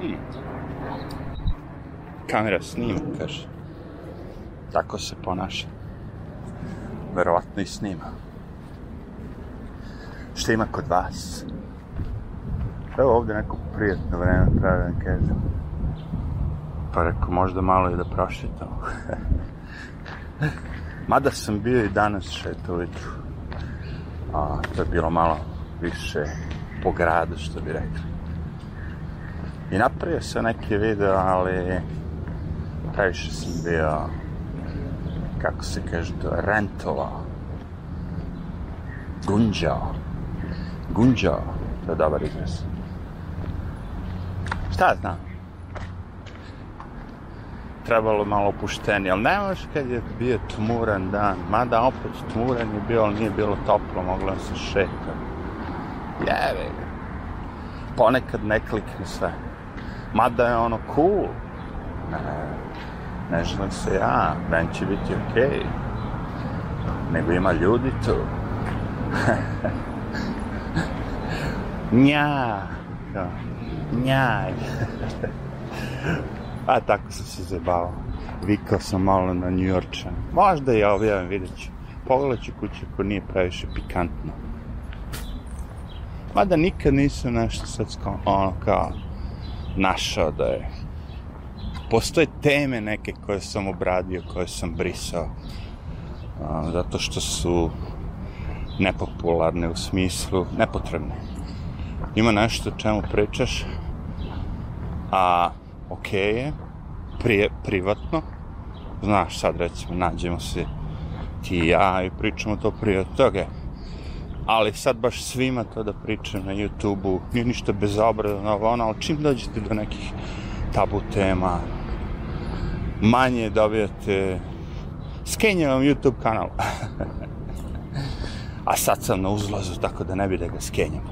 Hmm. Kamera snima, kaže. Tako se ponaša. Verovatno i snima. Šta ima kod vas? Evo ovde neko prijatno vreme, pravo da kažem. Pa rekao, možda malo i da prošetam. Mada sam bio i danas šetao ujutru. A, to je bilo malo više po gradu, što bi rekli. I napravio sam neke video, ali previše sam bio, kako se kaže, rentova. Gunđao. Gunđao, to je dobar izraz. Šta znam? trebalo malo opuštenije, ali ne možeš kad je bio tmuran dan, mada opet tmuran je bio, ali nije bilo toplo, mogla se šetati. Jeve ga. Ponekad ne klikne sve. Mada je ono cool. Ne, ne želim se ja, band će biti okej. Okay. Nego ima ljudi tu. Nja. Njaj. Da. A tako sam se zabavao. Vikao sam malo na New Yorkčan. Možda i objavim, vidjet ću. Pogledat ću kuću ako nije previše pikantno. Mada nikad nisam nešto sad ono kao našao da je postoje teme neke koje sam obradio, koje sam brisao zato što su nepopularne u smislu nepotrebne. Ima nešto čemu pričaš, a ok je, prije, privatno, znaš sad recimo, nađemo se ti i ja i pričamo to privatno, toga okay ali sad baš svima to da pričam na YouTube-u, nije ništa bezobrazno, ovo ono, ali čim dođete do nekih tabu tema, manje dobijate, skenjam vam YouTube kanal. A sad sam na uzlazu, tako da ne bi da ga skenjam.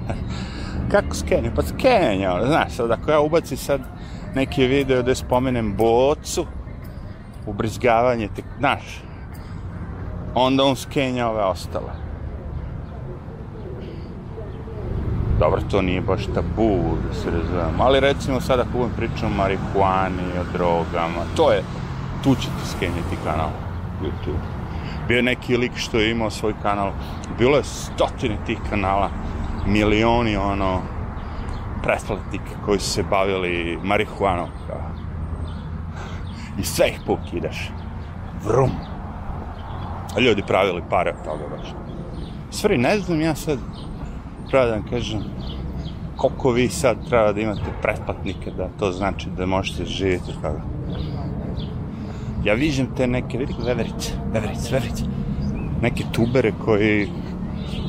Kako skenjam? Pa skenjam, znaš, sad ako ja ubacim sad neki video gde spomenem bocu, ubrizgavanje, te, znaš, onda on skenja ove ostale. dobro, to nije baš tabu, da se razumem, ali recimo sad ako budem pričao o marihuani, o drogama, to je, tu ćete skenjati kanal YouTube. Bio je neki lik što je imao svoj kanal, bilo je stotine tih kanala, milioni ono, pretplatnika koji su se bavili marihuanom, I sve ih pokidaš. Vrum. A ljudi pravili pare od toga baš. Stvari, ne znam ja sad pravo da vam kažem, koliko vi sad treba da imate pretplatnike da to znači da možete da živjeti od toga. Ja viđem te neke, vidi veverice, veverice, veverice, neke tubere koji,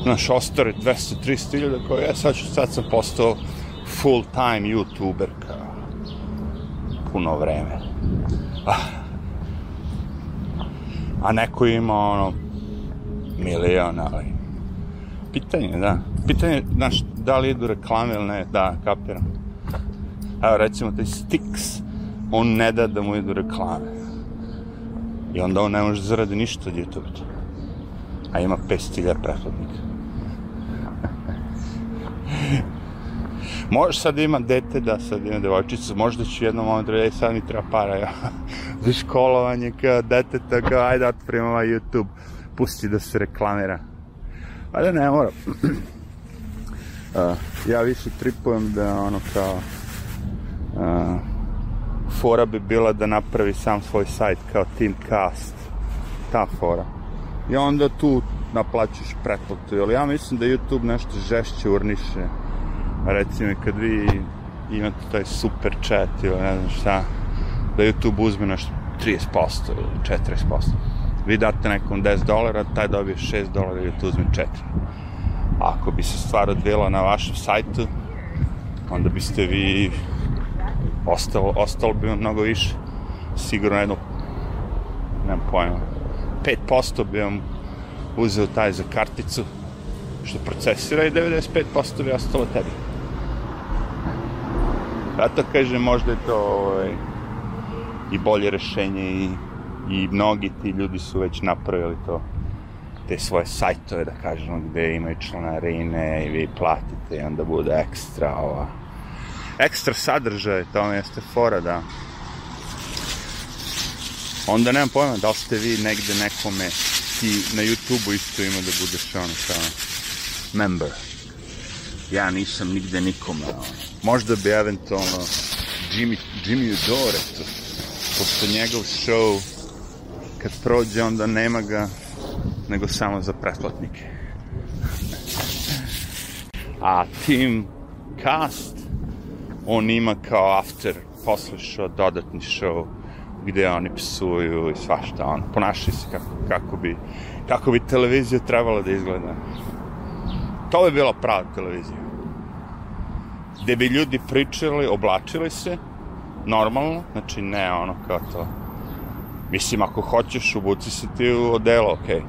naš ostare 200-300 iljada koji, ja e, sad, ću, sad sam postao full time youtuber kao puno vreme. A, ah. a neko ima ono milion, ali pitanje, da. Pitanje, znaš, da li idu reklame ili ne, da, kapiram. Evo, recimo, taj Stix, on ne da da mu idu reklame. I onda on ne može da zaradi ništa od YouTube. -a. A ima 5000 pretplatnika. Može sad ima dete, da sad ima devojčicu, možda ću jednom momentu reći, sad mi treba para, ja. za školovanje kao dete, kao ajde otvorimo ovaj YouTube, pusti da se reklamira ali pa da ne mora. uh, ja više tripujem da ono kao uh, fora bi bila da napravi sam svoj sajt kao Teamcast ta fora i onda tu naplaćaš pretplatu ali ja mislim da YouTube nešto žešće urniše recimo kad vi imate taj super chat ili ne znam šta da YouTube uzme nešto 30% ili 40% vi date nekom 10 dolara, taj dobije 6 dolara ili tu uzme 4. Ako bi se stvar odvijela na vašem sajtu, onda biste vi ostalo, ostalo bi mnogo više. Sigurno jedno, nemam pojma, 5% bi vam uzeo taj za karticu, što procesira i 95% bi ostalo tebi. Zato kažem, možda je to ovaj, i bolje rešenje i i mnogi ti ljudi su već napravili to te svoje sajtove, da kažemo, gde imaju članarine i vi platite i onda bude ekstra ova ekstra sadržaj, to ono jeste fora da onda nemam pojma da li ste vi negde nekome ti na YouTube-u isto ima da budeš ono kao member ja nisam nigde nikome možda bi eventualno Jimmy, Jimmy Dore pošto njegov show kad prođe onda nema ga nego samo za pretplatnike. A tim Cast on ima kao after posle show, dodatni show gde oni psuju i svašta on ponašaju se kako, kako bi kako bi televizija trebala da izgleda. To bi bila prava televizija. Gde bi ljudi pričali, oblačili se, normalno, znači ne ono kao to Mislim, ako hoćeš, ubuci se ti u odelo, okej. Okay.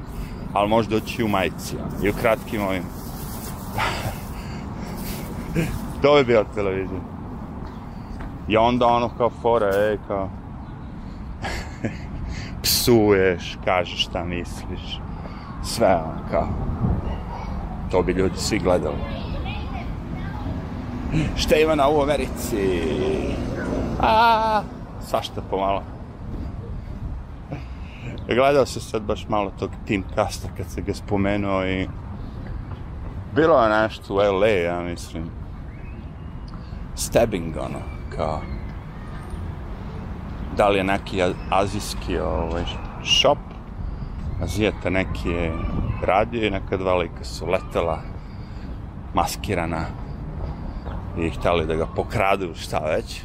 Ali možeš doći u majici i u kratkim ovim. to bi bio televizija. I onda ono kao fora, ej, kao... psuješ, kažeš šta misliš. Sve ono kao... To bi ljudi svi gledali. Šta ima na u Americi? A, svašta pomalo. E, gledao se sad baš malo tog Tim Casta kad se ga spomenuo i bilo je nešto u LA, ja mislim. Stabbing, ono, kao... Da li je neki azijski ovaj, shop, Azijeta neki je radio i neka dva lika su letela maskirana i htjeli da ga pokradu, šta već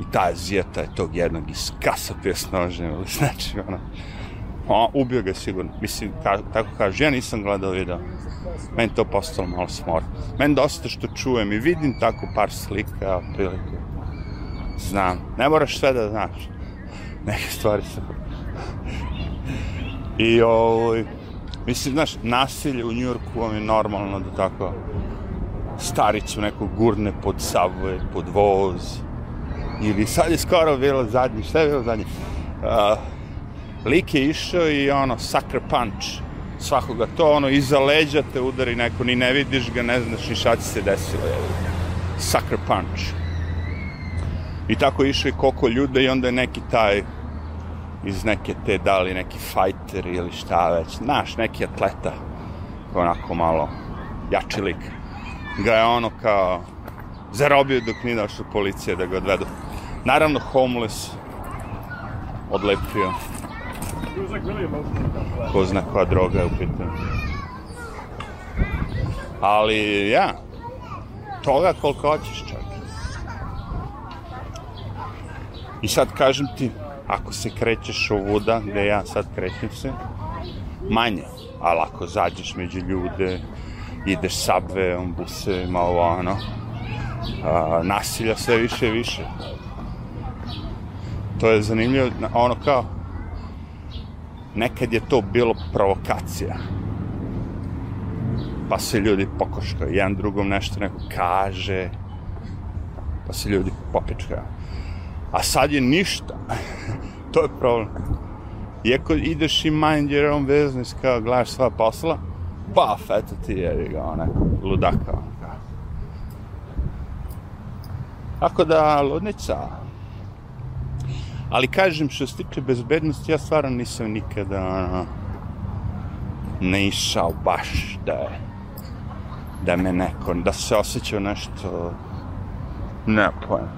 i ta azijeta je tog jednog iskasapio s nožem, znači, ono, a, ubio ga sigurno. Mislim, ka, tako kaže, ja nisam gledao video. Meni to postalo malo smor. Meni dosta što čujem i vidim tako par slika, otprilike. Znam, ne moraš sve da znaš. Neke stvari se... I ovaj, mislim, znaš, nasilje u Njurku vam je normalno da tako staricu neko gurne pod subway, pod voz, ili sad je skoro bilo zadnji, šta je bilo zadnji? Uh, lik je išao i ono, sucker punch svakoga to, ono, iza leđa te udari neko, ni ne vidiš ga, ne znaš ni šta ti se desilo, je sucker punch. I tako išao i koko ljude i onda je neki taj iz neke te, da li neki fajter ili šta već, znaš, neki atleta, onako malo jači lik, ga je ono kao zarobio dok nije došla policija da ga odvedu. Naravno, homeless odlepio. Ko zna koja droga je u pitanju. Ali, ja, toga koliko hoćeš čak. I sad kažem ti, ako se krećeš ovuda, gde ja sad krećem se, manje. Ali ako zađeš među ljude, ideš subveom, busevima, ovo, ono, a, nasilja sve više i više to je zanimljivo, ono kao, nekad je to bilo provokacija. Pa se ljudi pokoškaju, jedan drugom nešto neko kaže, pa se ljudi popičkaju. A sad je ništa. to je problem. Iako ideš i mind your own business, kao gledaš sva posla, paf, eto ti je ga, ona, ludaka, Tako da, ludnica, Ali kažem, što se tiče bezbednosti, ja stvarno nisam nikada ono, ne išao baš da je da me neko, da se osjećao nešto ne pojem.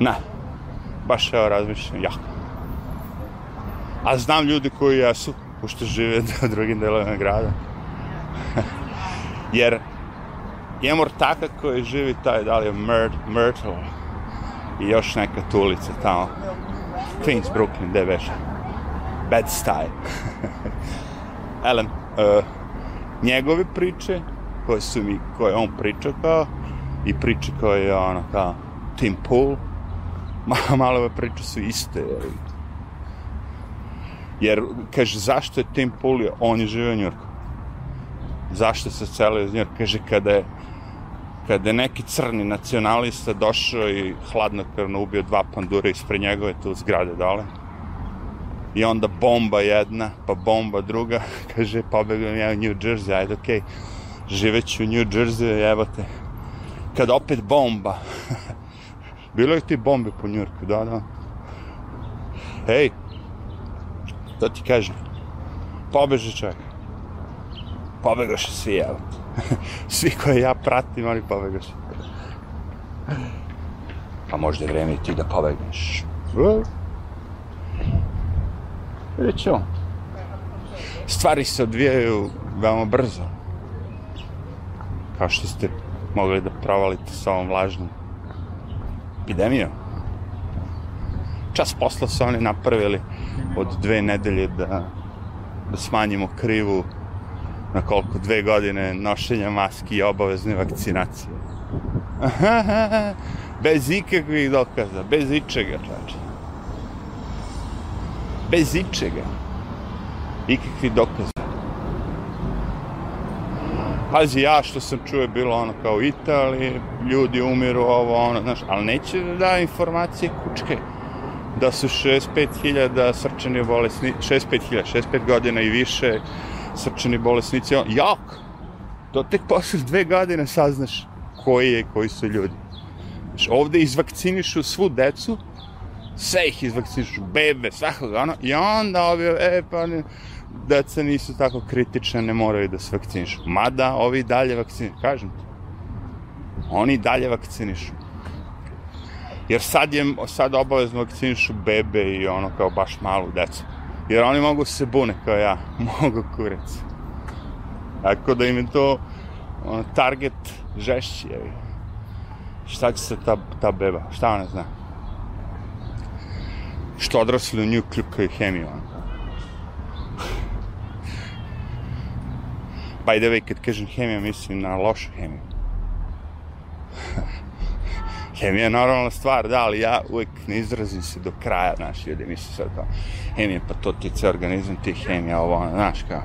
Ne, baš evo razmišljam jako. A znam ljudi koji jesu, pošto žive u drugim delovima grada. Jer imam ortaka koji živi taj, da li je Myrtle, i još neka tu ulica tamo. Queens, Brooklyn, gde beše? Bad style. Elem, uh, e, njegove priče koje su mi, koje on priča kao i priče koje je ono kao Tim Pool, malo, malo ove priče su iste, jer, jer kaže, zašto je Tim Pool, on je živio u Njurku. Zašto se celo iz Njurka? Kaže, kada je kada je neki crni nacionalista došao i hladnokrvno ubio dva pandura ispred njegove tu zgrade dole. I onda bomba jedna, pa bomba druga, kaže, pobegam ja u New Jersey, ajde, okej, okay. živeću u New Jersey, evo Kad opet bomba. Bilo je ti bombe po Njurku, da, da. Ej, to ti kažem, pobeže čovjek. Pobegaš svi, evo Svi koje ja pratim, oni pobegaš. Pa možda je vreme i ti da pobegneš. Vidjet ćemo. Stvari se odvijaju veoma brzo. Kao što ste mogli da provalite sa ovom vlažnom epidemijom. Čas posla su oni napravili od dve nedelje da, da smanjimo krivu na koliko dve godine nošenja maski i obavezne vakcinacije. bez ikakvih dokaza, bez ičega, čače. Bez ičega. Ikakvih dokaza. Pazi, ja što sam čuo bilo ono kao Italije, ljudi umiru, ovo, ono, znaš, ali neće da da informacije kučke da su 65.000 srčani bolesni, 65.000, 65 godina i više srčani bolesnici, on, jak! To tek posle dve godine saznaš koji je koji su ljudi. Znaš, ovde izvakcinišu svu decu, sve ih izvakcinišu, bebe, svakog, ono, i onda ovi, e, pa ne, deca nisu tako kritične, ne moraju da se vakcinišu. Mada ovi dalje vakcinišu, kažem ti. Oni dalje vakcinišu. Jer sad je, sad obavezno vakcinišu bebe i ono kao baš malu decu. Jer oni mogu da se bune kao ja. Mogu kurac. Tako da im je to ono, target žešći. Jevi. Šta će se ta, ta beba? Šta ona zna? Što odrasli u nju kljukaju hemiju. Ono. By the way, kad kažem hemija, mislim na lošu hemiju. Hemija je normalna stvar, da, ali ja uvek ne izrazim se do kraja, znaš, ljudi misle sad kao, hemija, pa to ti ceo organizam, ti hemija, ovo, znaš, kao,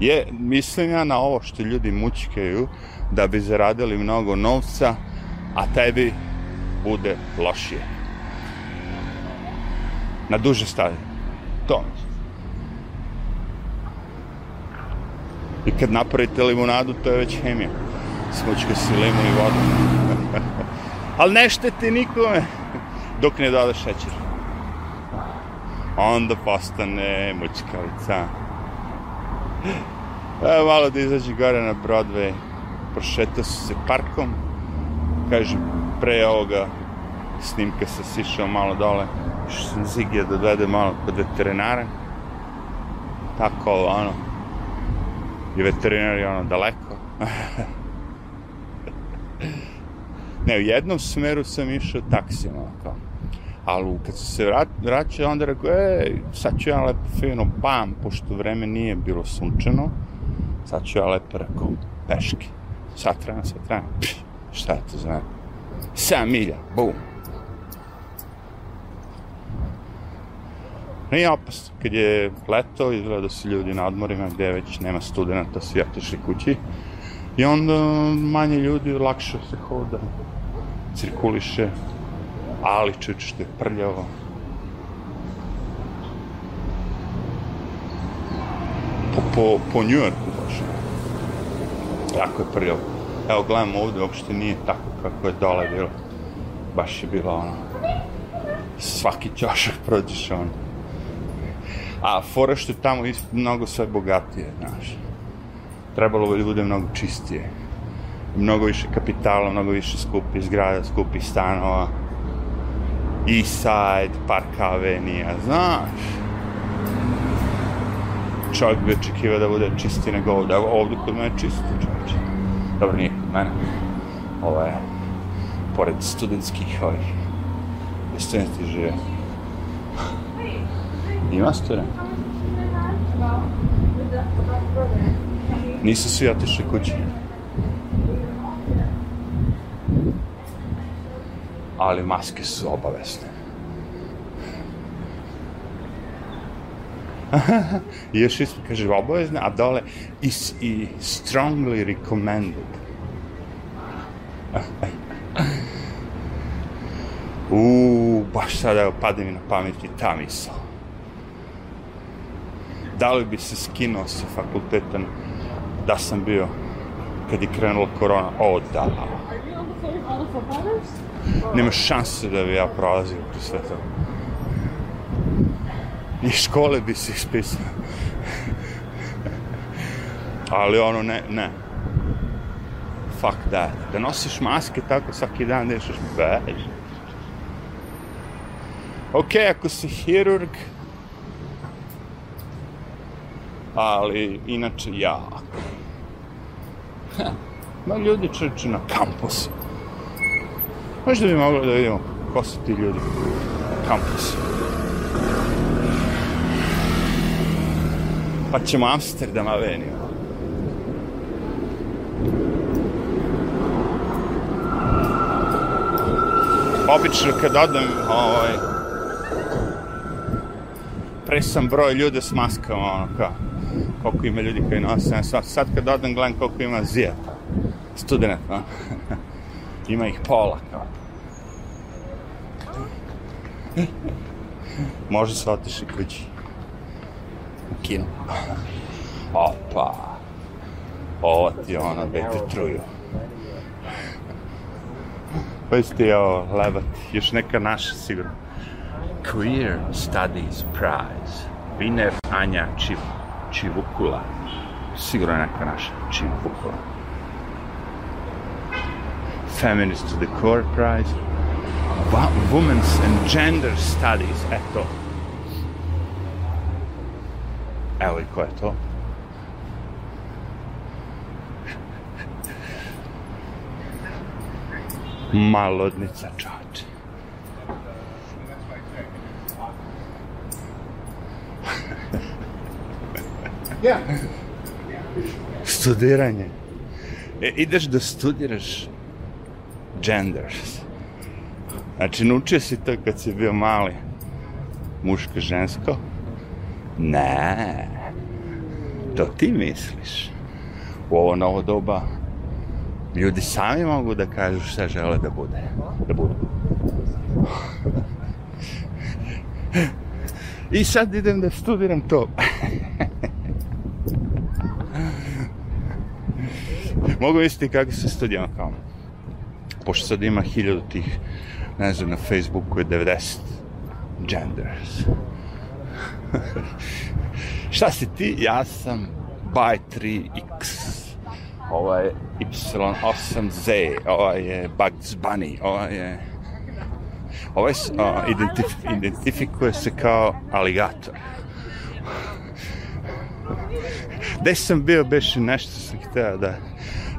je, mislim na ovo što ljudi mučkaju, da bi zaradili mnogo novca, a tebi bude lošije. Na duže stavi. To I kad napravite limonadu, to je već hemija. Smučka si limun i vodu. ali ne štete nikome dok ne dodaš šećer. Onda postane mučkalica. E, malo da izađem gore na Broadway, prošetao su se parkom, kažem, pre ovoga snimka sam sišao malo dole, što sam zigio da dovede malo kod veterinara. Tako, ono, i veterinar je ono daleko. Ne, u jednom smeru sam išao taksijama, kao. Ali kad sam se vrat, vraćao, onda rekao, e, sad ću ja lepo fino, bam, pošto vreme nije bilo sunčano, sad ću ja lepo rekao, peške. Sad trebam, sad trebam, Pff, šta to znam? 7 milja, bum. Nije opasno, kad je leto, izgleda da su ljudi na odmorima, gde već nema studenta, svi otišli kući. I onda manje ljudi, lakše se hoda, cirkuliše, ali čoče što je prljavo. Po, po, po Njujorku baš. Jako je prljavo. Evo, gledam ovde, uopšte nije tako kako je dole bilo. Baš je bilo ono, svaki ćošak prođeš ono. A fora što je tamo isto mnogo sve bogatije, znaš trebalo bi da bude mnogo čistije. Mnogo više kapitala, mnogo više skupih zgrada, skupih stanova, east side, park avenija, znaš. Čovjek bi očekivao da bude čistije nego ovde. Ovde kod mene je čisto, čovječe. Dobro, nije kod mene. Ovo je, pored studentskih ovih, gde studenti žive. Ima student? Da. Nisu svi otišli kući. Ali maske su obavezne. I još ispod kaže obavezne, a dole is i strongly recommended. Uuu, baš sada pade mi na pamet i ta misla. Da li bi se skinuo sa fakultetom da sam bio kad je krenula korona, o da. Nema šanse da bi ja prolazio kroz sve to. Ni škole bi se ispisao. Ali ono, ne, ne. Fuck that. Da nosiš maske tako svaki dan da ješaš bež. Ok, ako si hirurg, ali inače jako Ma ljudi čeče na kampusu. Možda bi mogli da vidimo ko su ti ljudi na kampusu. Pa ćemo Amsterdam Avenue. Obično kad odem, ovaj, presam broj ljude s maskama, ono kao, koliko ima ljudi koji nose, sad, sad kad odem gledam koliko ima zija, student, no? ima ih pola, kao. Može se otiši kući. U kino. Opa! Ovo ti ono, dete truju. Pa isti je ovo, lebat, još neka naša sigurno. Queer Studies Prize. Winner Anja Čipa čivukula. Sigurno je neka naša čivukula. Feminist to the Core Prize, Women's and Gender Studies, eto. Evo i ko je to. Malodnica čače. Ja. Studiranje. E, ideš da studiraš genders. Znači, naučio si to kad si bio mali. Muško, žensko. Ne. To ti misliš. U ovo novo doba ljudi sami mogu da kažu šta žele da bude. Da budu. I sad idem da studiram to. Mogu misliti kakvi su stadion kao. Pošto sad ima hiljadu tih, ne znam, na Facebooku je 90 genders. Šta si ti? Ja sam by 3x. Ova je Y8Z, ova je Bugs Bunny, ova je... Ova je, a, identif, identifikuje se kao aligator. Gde sam bio, beše nešto sam hteo da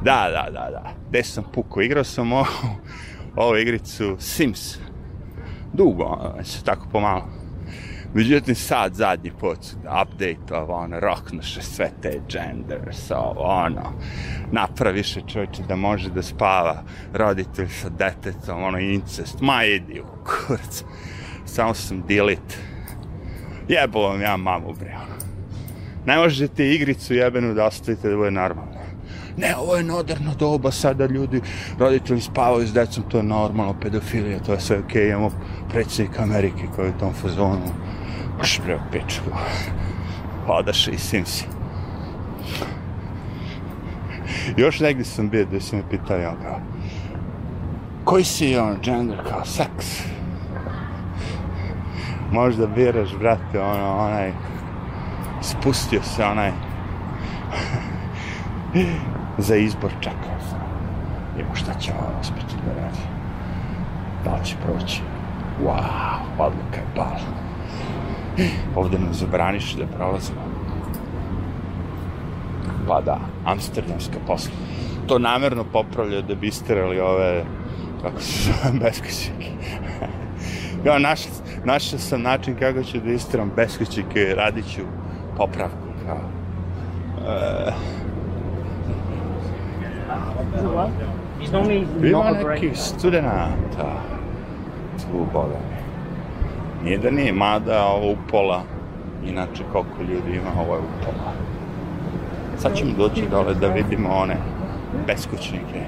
Da, da, da, da. Gde sam puko? Igrao sam ovu, ovu igricu Sims. Dugo, se znači, tako pomalo. Međutim, sad zadnji put da update ovo, ono, roknuše sve te genders, ovo, ono, napraviše čovječe da može da spava roditelj sa detetom, ono, incest, ma idi u kurac. Samo sam delete. Jebalo vam ja mamu, bre, ono. Ne možete igricu jebenu da ostavite da bude normalno ne, ovo je moderno doba, sada ljudi, roditelji spavaju s decom, to je normalno, pedofilija, to je sve okej, okay. imamo predsjednika Amerike koji je u tom fazonu, baš preo pičku, padaš i sim si. Još negdje sam bio da se me pitali, on kao, koji si on, gender, kao, seks? Možda biraš, brate, ono, onaj, spustio se onaj za izbor čekao sam. Nego šta će on uspjeti da radi? Da li će proći? Wow, odluka je pala. Ovde nam zabraniš da prolazimo. Pa da, amsterdamska posla. To namerno popravlja da bi isterali ove, kako se zove, beskoćike. ja, naš, našao sam način kako ću da isteram beskoćike, radit ću popravku. Kao. E, He's normally Privanek i studenta. U Boga. Nije da nije, mada ovo upola. Inače, koliko ljudi ima, ovo upola. Sad ćemo doći dole da vidimo one beskućnike.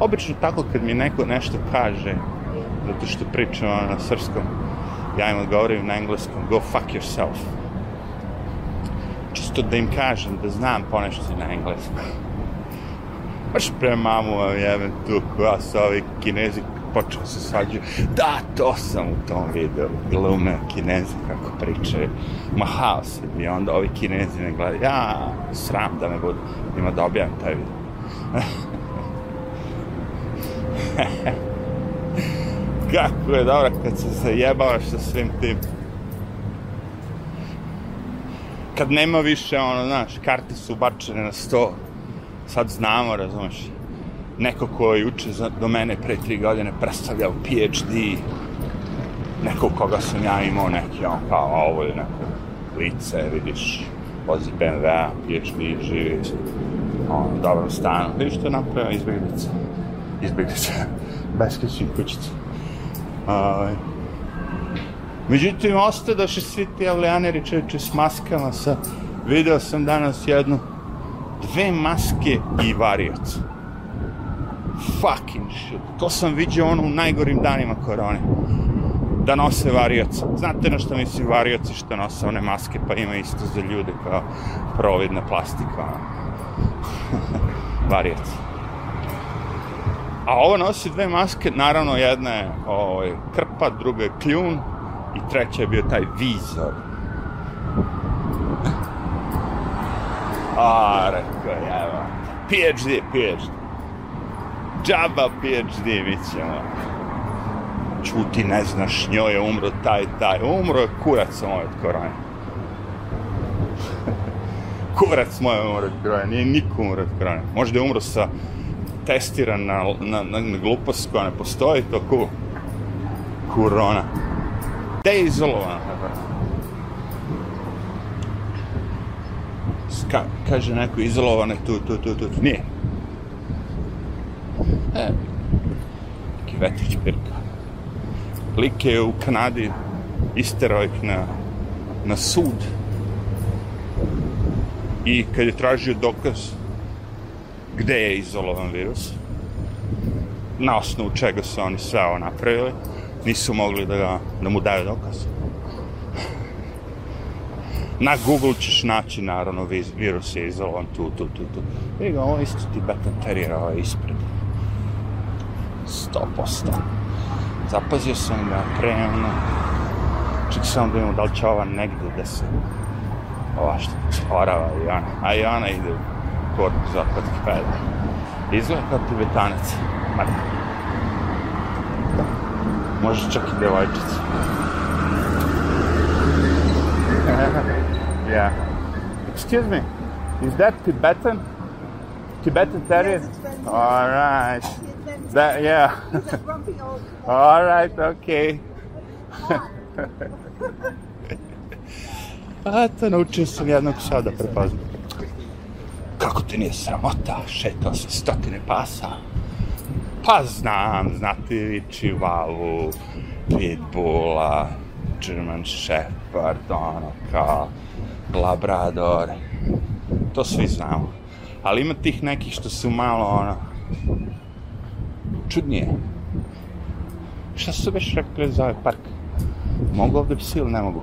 Obično tako kad mi neko nešto kaže, zato što pričamo na srpskom, ja im odgovorim na engleskom, go fuck yourself. Čisto da im kažem da znam ponešto na engleskom. Pa špremamu vam jebem tu koja sa ovi kinezi počeo se svađaju. Da, to sam u tom videu. Glume kinezi kako pričaju. Ma haos je bio. Onda ovi kinezi ne gledaju. Ja, sram da me budu. Ima da objavim taj video. kako je dobro kad se zajebavaš sa svim tim kad nema više ono, znaš, karte su bačene na sto, sad znamo, razumeš, neko ko je uče za, do mene pre tri godine predstavljao PhD, neko koga sam ja imao neki, on kao, a ovo je neko lice, vidiš, vozi bmw PhD, živi on, u dobrom vidiš što je napravio izbjeglica, izbjeglica, beskućni kućica. Ovaj. Uh, međutim, ostadaše svi ti avlijaneri čeče s maskama, sa, video sam danas jednu dve maske i varioc. Fucking shit. To sam vidio ono u najgorim danima korone. Da nose varioca. Znate na što mislim varioci što nose one maske, pa ima isto za ljude kao providna plastika. varioc. A ovo nosi dve maske, naravno jedna je ovaj, krpa, druga je kljun i treća je bio taj vizor A, rekao, evo, PhD, PhD. Džaba PhD, bit ćemo. Čuti, ne znaš, njoj je umro taj, taj. Umro je kurac moj od korona. kurac moj je umro od korona, nije niko umro od korona. Možda je umro sa testiran na, na, na, na glupost koja ne postoji, to ku... Korona. Deizolovan, ka, kaže neko izolovane tu, tu, tu, tu, tu. Nije. E, neki vetrić pirka. Lik je u Kanadi isterao na, na sud i kad je tražio dokaz gde je izolovan virus, na osnovu čega su oni sve ovo napravili, nisu mogli da, ga, da mu daju dokaz. Na Google ćeš naći, naravno, virus je izolovan tu, tu, tu, tu. Vidi ga, ovo isto ti batantarira ovaj ispred. 100%. Zapazio sam ga pre, ono, ček sam da imamo da li će ova negde da se ova što stvarava i ona, a i ona ide u korpu zapadnih pedala. Izgleda kao tibetanac. Ma da. da. Možda čak i devojčica. Yeah. Excuse me, is that Tibetan? Tibetan terrier? Yes, All right. That yeah. All right. Okay. A pa, te naučio sam jednog psa da prepoznam. Kako ti nije sramota? Šetao sam stotine pasa. Pa znam, znate vi Čivavu, Pitbulla, German Shepherd, ono kao, labrador. To svi znamo. Ali ima tih nekih što su malo, ono, čudnije. Šta su već rekli za ovaj park? Mogu ovde psi ili ne mogu?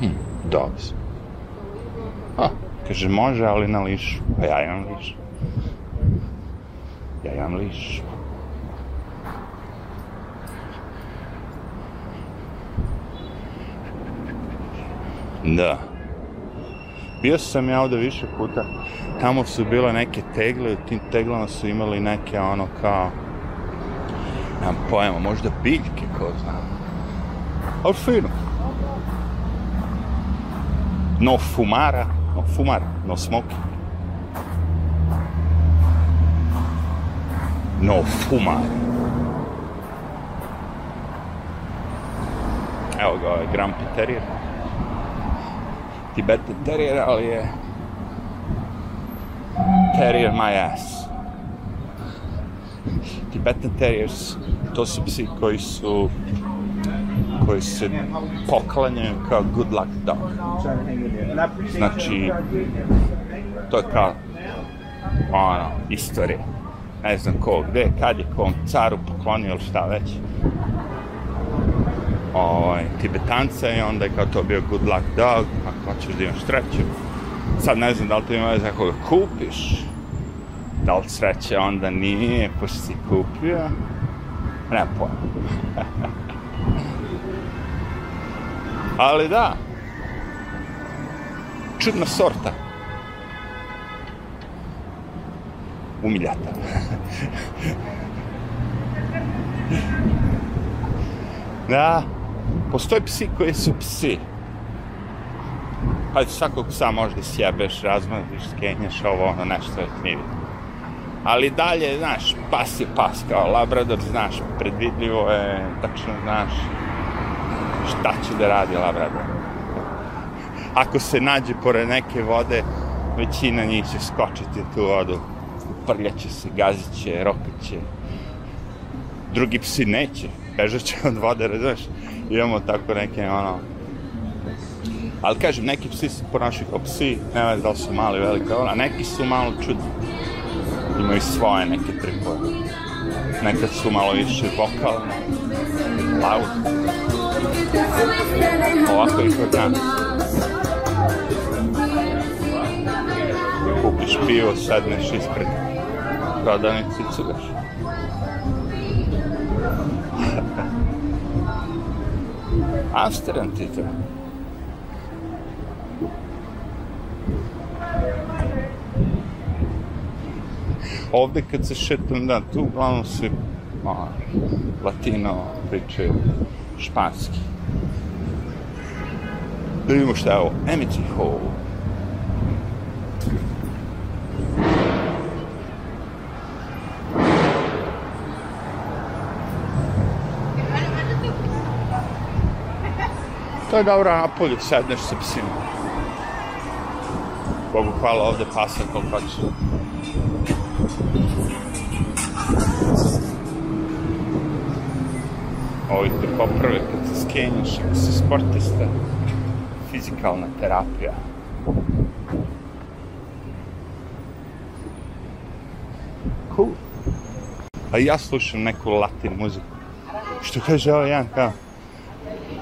Hm, dobro. Ha, kaže, može, ali na lišu. A pa ja imam lišu. Ja imam lišu. Da. Bio sam ja ovde više puta. Tamo su bile neke tegle, u tim teglama su imali neke ono kao... Nam pojma, možda biljke, ko znam. Al fino. No fumara, no fumara, no smoking. No fumara. Evo ga, ovaj Grand Piterier. Tibetan terijer, ali je terijer my ass. Tibetan terijers, to su psi koji su koji se poklanjaju kao good luck dog. Znači, to je kao ono, istorija. Ne znam ko, gde, kad je kom caru poklonio ili šta već. Ovaj, Tibetanca i onda je kao to bio good luck dog, ćeš da imaš sreću. Sad ne znam da li to ima veze ako ga kupiš, da li sreće onda nije, pošto si kupio, nema pojma. Ali da, čudna sorta umiljata. da, postoje psi koji su psi pa svakog psa možda sjebeš, razmaziš, skenjaš, ovo, ono, nešto je krivi. Ali dalje, znaš, pas je pas, kao Labrador, znaš, predvidljivo je, tačno znaš šta će da radi Labrador. Ako se nađe pored neke vode, većina njih će skočiti tu vodu, prljaće se, gaziće, ropiće. Drugi psi neće, bežaće od vode, razumeš? Imamo tako neke, ono, Ali kažem, neki psi se ponašaju kao psi, ne vez da li su mali, velika, ona, neki su malo čudni. Imaju svoje neke tripove. Nekad su malo više vokalne, loud. Ovako ih od nas. Kupiš pivo, sedneš ispred prodavnici i cugaš. Amsterdam ti to. ovde kad se šetam, da, tu uglavnom se a, latino pričaju španski. Da vidimo šta je ovo. Amity Hall. To je dobro napolju, sedneš sa psima. Bogu hvala, ovde pasa koliko hoće. Ойте, по-първият път с скейнаш с спортиста. Физикална терапия. Кул. Cool. А и аз слушам неко латин музика. Що каже, ой, Ян, ка?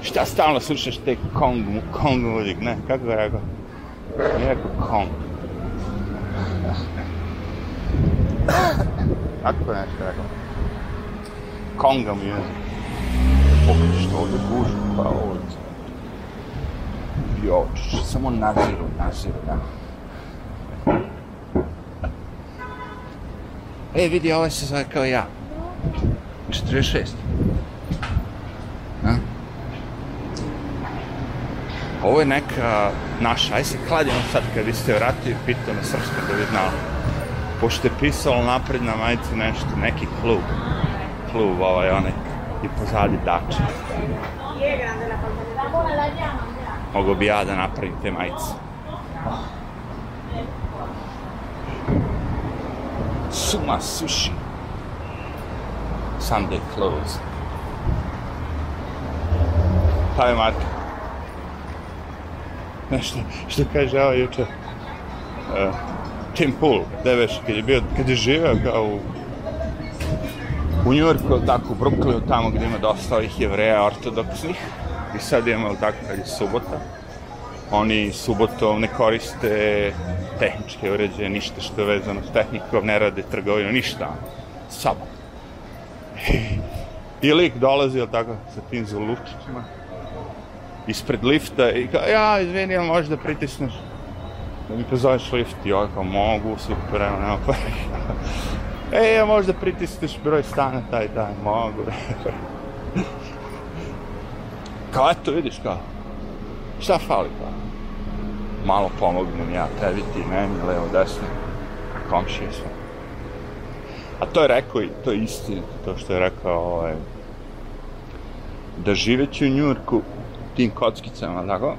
Ще стално слушаш те конго, конго музик, не? Как го река? Не река конго. Tako to nešto rekao. Conga music. Pokriš to ovdje gužu, pa ovdje. Jo, samo naziru, naziru, da. E, vidi, ovaj se zove kao ja. 46. A? Ovo je neka naša, aj se kladimo sad kad vi ste vratili, pitao me srpska da bi znala pošto je pisalo napred na majici nešto, neki klub, klub ovaj onaj, i pozadi dača. Mogu bi ja da napravim te majice. Suma sushi. Sunday closed. Pa Taj market. Nešto, što kaže, evo juče, uh, Tim Pool, da veš, kad je bio, kad je živeo kao u, u Njurku, tako, u Brooklynu, tamo gde ima dosta ovih jevreja ortodoksnih, i sad imamo tako kad je subota, oni subotom ne koriste tehničke uređaje, ništa što je vezano s tehnikom, ne rade trgovinu, ništa, samo. I lik dolazi, ali tako, sa tim zulučićima, ispred lifta i kao, ja, izvini, ali možeš da pritisneš da mi pozoveš lift, ja kao mogu, super, evo, nema pa. e, ja možda pritisneš broj stana taj dan, mogu, kao eto, vidiš kao, šta fali pa? Malo pomognem ja tebi, ti meni, levo, desno, komšije sve. A to je rekao i to je istina, to što je rekao, ovaj, da živeći u Njurku tim kockicama, tako,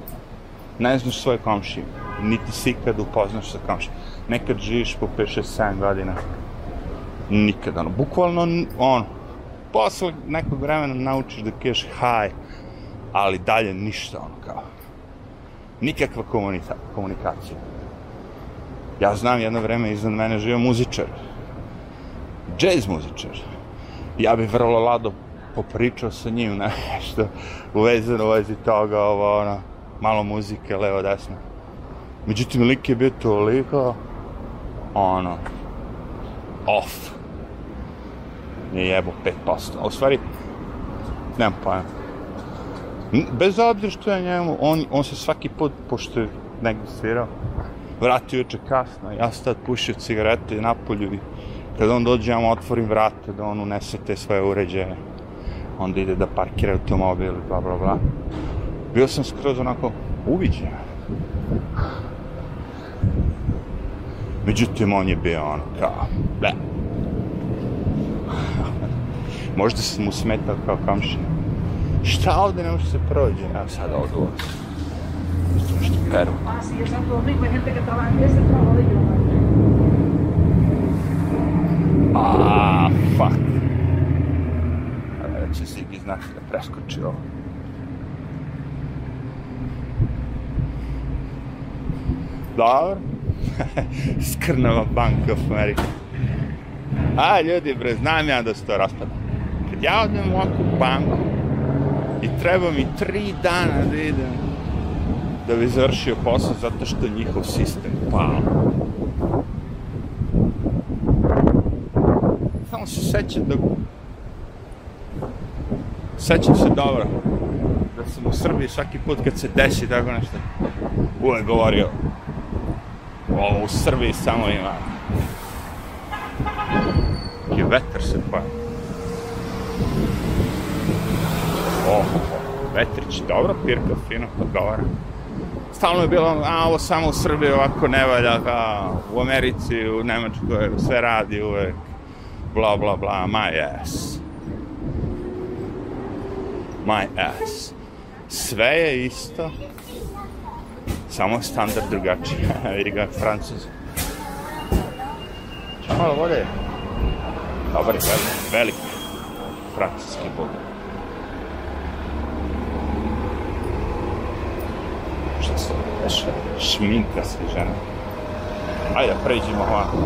ne znaš svoje komšije, niti si ikad upoznaš sa komšijom. Nekad živiš po 5-6-7 godina, nikad, ono, bukvalno, ono, posle nekog vremena naučiš da kažeš hi, ali dalje ništa, ono, kao, nikakva komunica, komunikacija. Ja znam jedno vreme iznad mene živio muzičar, jazz muzičar. Ja bih vrlo lado popričao sa njim nešto uvezano u vezi toga, ovo, ono, malo muzike, levo, desno. Međutim, lik je bio toliko, ono, off. Nije jebo 5%. A u stvari, nemam pojma. Bez obzira što je njemu, on, on se svaki put, pošto je negdje svirao, vratio juče kasno, ja sad tad pušio cigarete napolju i kad on dođe, ja mu otvorim vrata da on unese te svoje uređaje. Onda ide da parkira automobil, bla, bla, bla bio sam skroz onako uviđen. Međutim, on je bio ono kao, ble. Možda sam mu smetao kao kamšina. Šta ovde ne može se prođe? Evo sad ovdje ulazim. Isto nešto peru. Aaaa, fuck. Će Zigi znati da preskoči ovo. Dobro. Skrnava Bank of America. A, ljudi, bre, znam ja da se to raspada. Kad ja odem u ovakvu banku i treba mi tri dana da idem da bi završio posao zato što njihov sistem pao. Samo se sećam da... Sećam se dobro da sam u Srbiji svaki put kad se desi tako nešto uvek govorio Ovo u Srbiji samo ima. I vetar se pa. Oh, vetrić, dobro, pirka, fino, odgovara. Stalno je bilo, a ovo samo u Srbiji ovako ne valja, a u Americi, u Nemačkoj, sve radi uvek, bla, bla, bla, my ass. My ass. Sve je isto, samo standard drugačiji. Vidi ga, francuz. Češ malo vode? Dobar je, velik, velik francuski bog. Šta se dešava? Šminka se žena. Ajde, pređemo ovako.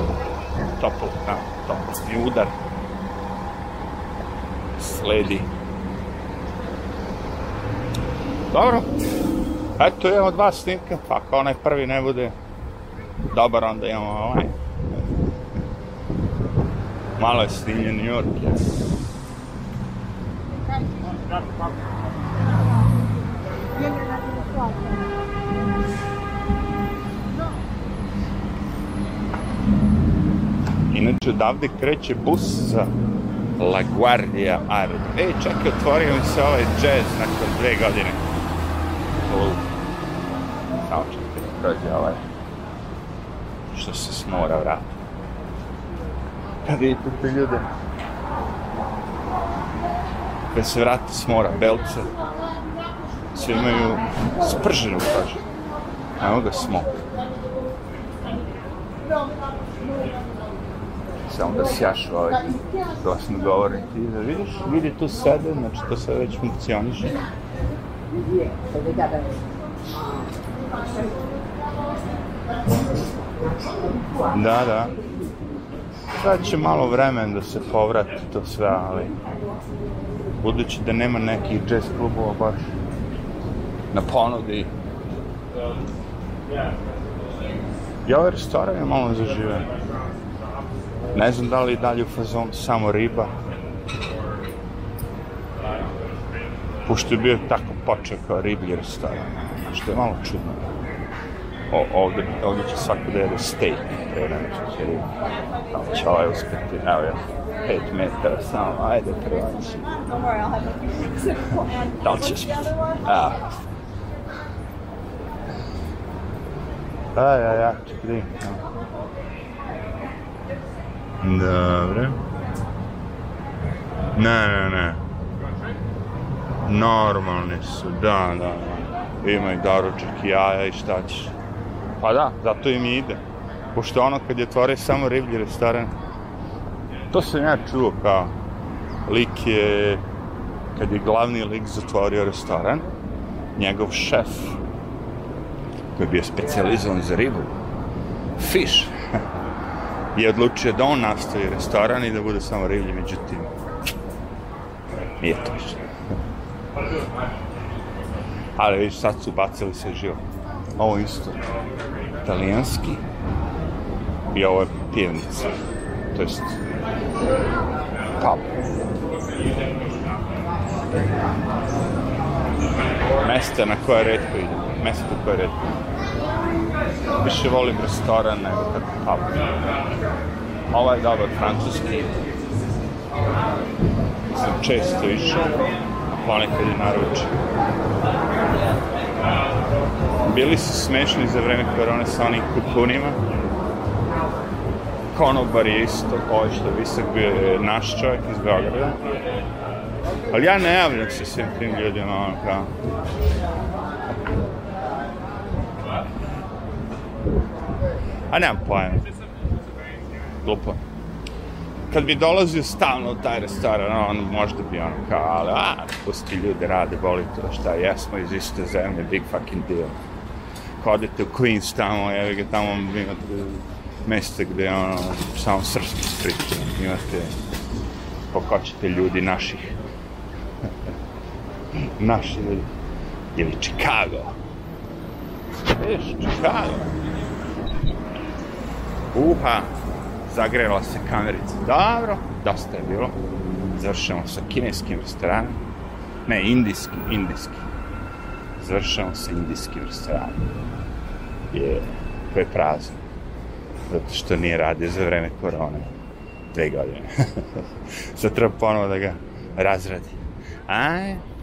Topol, na, topolski udar. Sledi. Dobro, Eto, jedan od vas snimka, pa kao onaj prvi ne bude dobar, onda imamo ovaj. Malo je snimljen New York, ja. Inače, odavde kreće bus za La Guardia Art. E, čak je otvorio mi se ovaj jazz nakon dve godine. Luka. prođe ovaj što se smora vrat. Kad vidite te ljude kad se vrati smora, belce, svi imaju sprženu kožu. evo ga smo. Samo da sjašu ovaj, dosno govori. Ti da vidiš, vidi tu sede, znači to sve već funkcioniše. Da, da. Sad će malo vremena da se povrati to sve, ali budući da nema nekih jazz klubova baš na ponudi. Ja ovaj restoran je malo zaživen. Ne znam da li je dalje u fazonu samo riba. Pošto je bio tako počeo kao riblji restoran, što je malo čudno o, ovde, ovde će svako da jede steak, to je nešto će li, tamo će ovaj uspeti, evo je, 5 metara samo, ajde prvači. Da li ćeš? A. Da, ja, aj, čekaj da im. Dobre. Ne, ne, ne. Normalni su, da, da, da. Ima i doručak i jaja i šta ćeš. Pa da, zato im i ide. Pošto ono kad je otvore samo riblji restoran. To sam ja čuo kao lik je, kad je glavni lik zatvorio restoran, njegov šef, koji je bio specializovan za ribu, Fish, je odlučio da on nastavi restoran i da bude samo riblji, međutim, nije to više. Ali viš, sad su bacili se život a ovo isto italijanski i ovo je pjevnica to jest pub mesta na koje redko idem mesta u koje redko više volim restoran nego kad pub ovo je dobar francuski sam često išao a ponekad je naručio bili su smešni za vreme korone sa onim kuponima. Konobar je isto, ovaj što visok bio naš čovjek iz Beograda. Ali ja ne javljam se svim tim ljudima, ono kao... A nemam pojma. Glupo. Kad bi dolazio stalno u taj restoran, on možda bi ono kao, ali, a, pusti ljude rade, boli to šta, jesmo iz iste zemlje, big fucking deal ako odete u Queens tamo, evo ga tamo imate meste gde ono, samo srpski sprit, imate pokočite ljudi naših naši ljudi ili Chicago Viš, Chicago uha zagrela se kamerica dobro, dosta je bilo završamo sa kineskim restoranom ne, indijskim, indijskim završamo sa indijskim restoranom je, koje je prazno. Zato što nije radio za vreme korone. Dve godine. Sad treba ponovo da ga razradi. Aj,